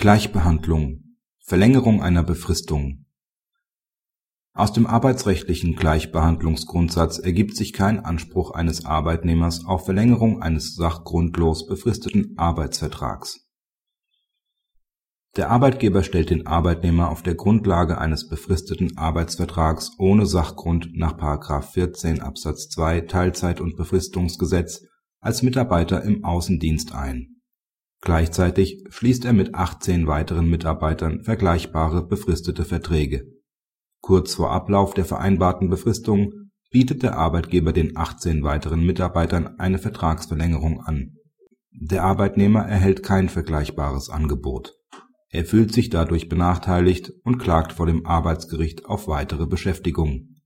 Gleichbehandlung Verlängerung einer Befristung Aus dem arbeitsrechtlichen Gleichbehandlungsgrundsatz ergibt sich kein Anspruch eines Arbeitnehmers auf Verlängerung eines sachgrundlos befristeten Arbeitsvertrags. Der Arbeitgeber stellt den Arbeitnehmer auf der Grundlage eines befristeten Arbeitsvertrags ohne Sachgrund nach § 14 Absatz 2 Teilzeit und Befristungsgesetz als Mitarbeiter im Außendienst ein Gleichzeitig schließt er mit 18 weiteren Mitarbeitern vergleichbare befristete Verträge. Kurz vor Ablauf der vereinbarten Befristung bietet der Arbeitgeber den 18 weiteren Mitarbeitern eine Vertragsverlängerung an. Der Arbeitnehmer erhält kein vergleichbares Angebot. Er fühlt sich dadurch benachteiligt und klagt vor dem Arbeitsgericht auf weitere Beschäftigung.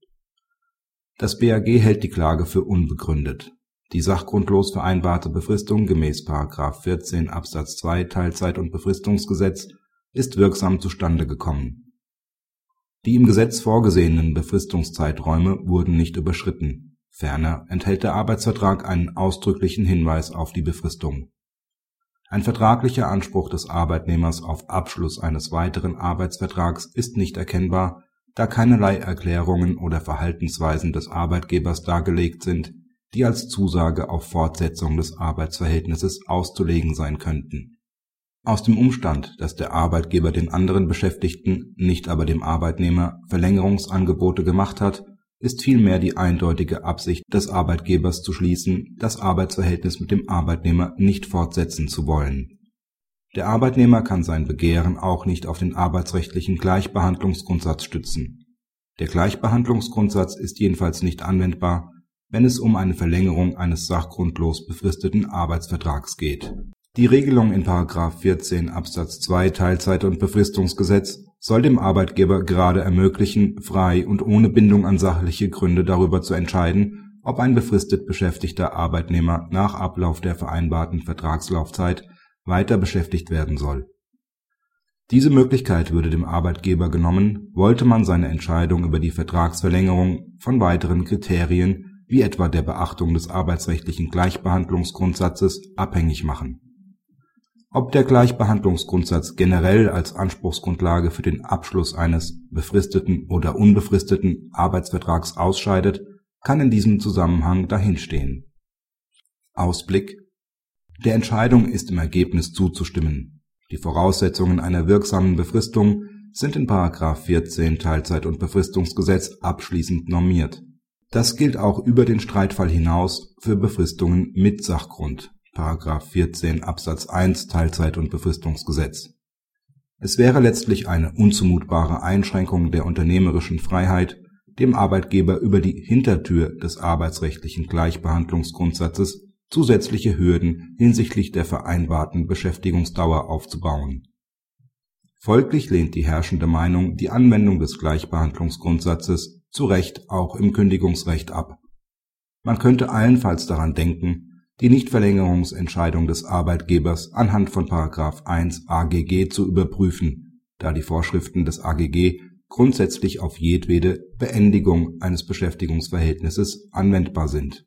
Das BAG hält die Klage für unbegründet die sachgrundlos vereinbarte Befristung gemäß § 14 Absatz 2 Teilzeit und Befristungsgesetz ist wirksam zustande gekommen. Die im Gesetz vorgesehenen Befristungszeiträume wurden nicht überschritten, ferner enthält der Arbeitsvertrag einen ausdrücklichen Hinweis auf die Befristung. Ein vertraglicher Anspruch des Arbeitnehmers auf Abschluss eines weiteren Arbeitsvertrags ist nicht erkennbar, da keinerlei Erklärungen oder Verhaltensweisen des Arbeitgebers dargelegt sind die als Zusage auf Fortsetzung des Arbeitsverhältnisses auszulegen sein könnten. Aus dem Umstand, dass der Arbeitgeber den anderen Beschäftigten, nicht aber dem Arbeitnehmer, Verlängerungsangebote gemacht hat, ist vielmehr die eindeutige Absicht des Arbeitgebers zu schließen, das Arbeitsverhältnis mit dem Arbeitnehmer nicht fortsetzen zu wollen. Der Arbeitnehmer kann sein Begehren auch nicht auf den arbeitsrechtlichen Gleichbehandlungsgrundsatz stützen. Der Gleichbehandlungsgrundsatz ist jedenfalls nicht anwendbar wenn es um eine Verlängerung eines sachgrundlos befristeten Arbeitsvertrags geht. Die Regelung in § 14 Absatz 2 Teilzeit und Befristungsgesetz soll dem Arbeitgeber gerade ermöglichen, frei und ohne Bindung an sachliche Gründe darüber zu entscheiden, ob ein befristet beschäftigter Arbeitnehmer nach Ablauf der vereinbarten Vertragslaufzeit weiter beschäftigt werden soll. Diese Möglichkeit würde dem Arbeitgeber genommen, wollte man seine Entscheidung über die Vertragsverlängerung von weiteren Kriterien wie etwa der Beachtung des arbeitsrechtlichen Gleichbehandlungsgrundsatzes, abhängig machen. Ob der Gleichbehandlungsgrundsatz generell als Anspruchsgrundlage für den Abschluss eines befristeten oder unbefristeten Arbeitsvertrags ausscheidet, kann in diesem Zusammenhang dahinstehen. Ausblick Der Entscheidung ist im Ergebnis zuzustimmen. Die Voraussetzungen einer wirksamen Befristung sind in § 14 Teilzeit und Befristungsgesetz abschließend normiert das gilt auch über den Streitfall hinaus für Befristungen mit Sachgrund (§ 14 Absatz 1 Teilzeit und Befristungsgesetz). Es wäre letztlich eine unzumutbare Einschränkung der unternehmerischen Freiheit, dem Arbeitgeber über die Hintertür des arbeitsrechtlichen Gleichbehandlungsgrundsatzes zusätzliche Hürden hinsichtlich der vereinbarten Beschäftigungsdauer aufzubauen. Folglich lehnt die herrschende Meinung die Anwendung des Gleichbehandlungsgrundsatzes zu Recht auch im Kündigungsrecht ab. Man könnte allenfalls daran denken, die Nichtverlängerungsentscheidung des Arbeitgebers anhand von § 1 AGG zu überprüfen, da die Vorschriften des AGG grundsätzlich auf jedwede Beendigung eines Beschäftigungsverhältnisses anwendbar sind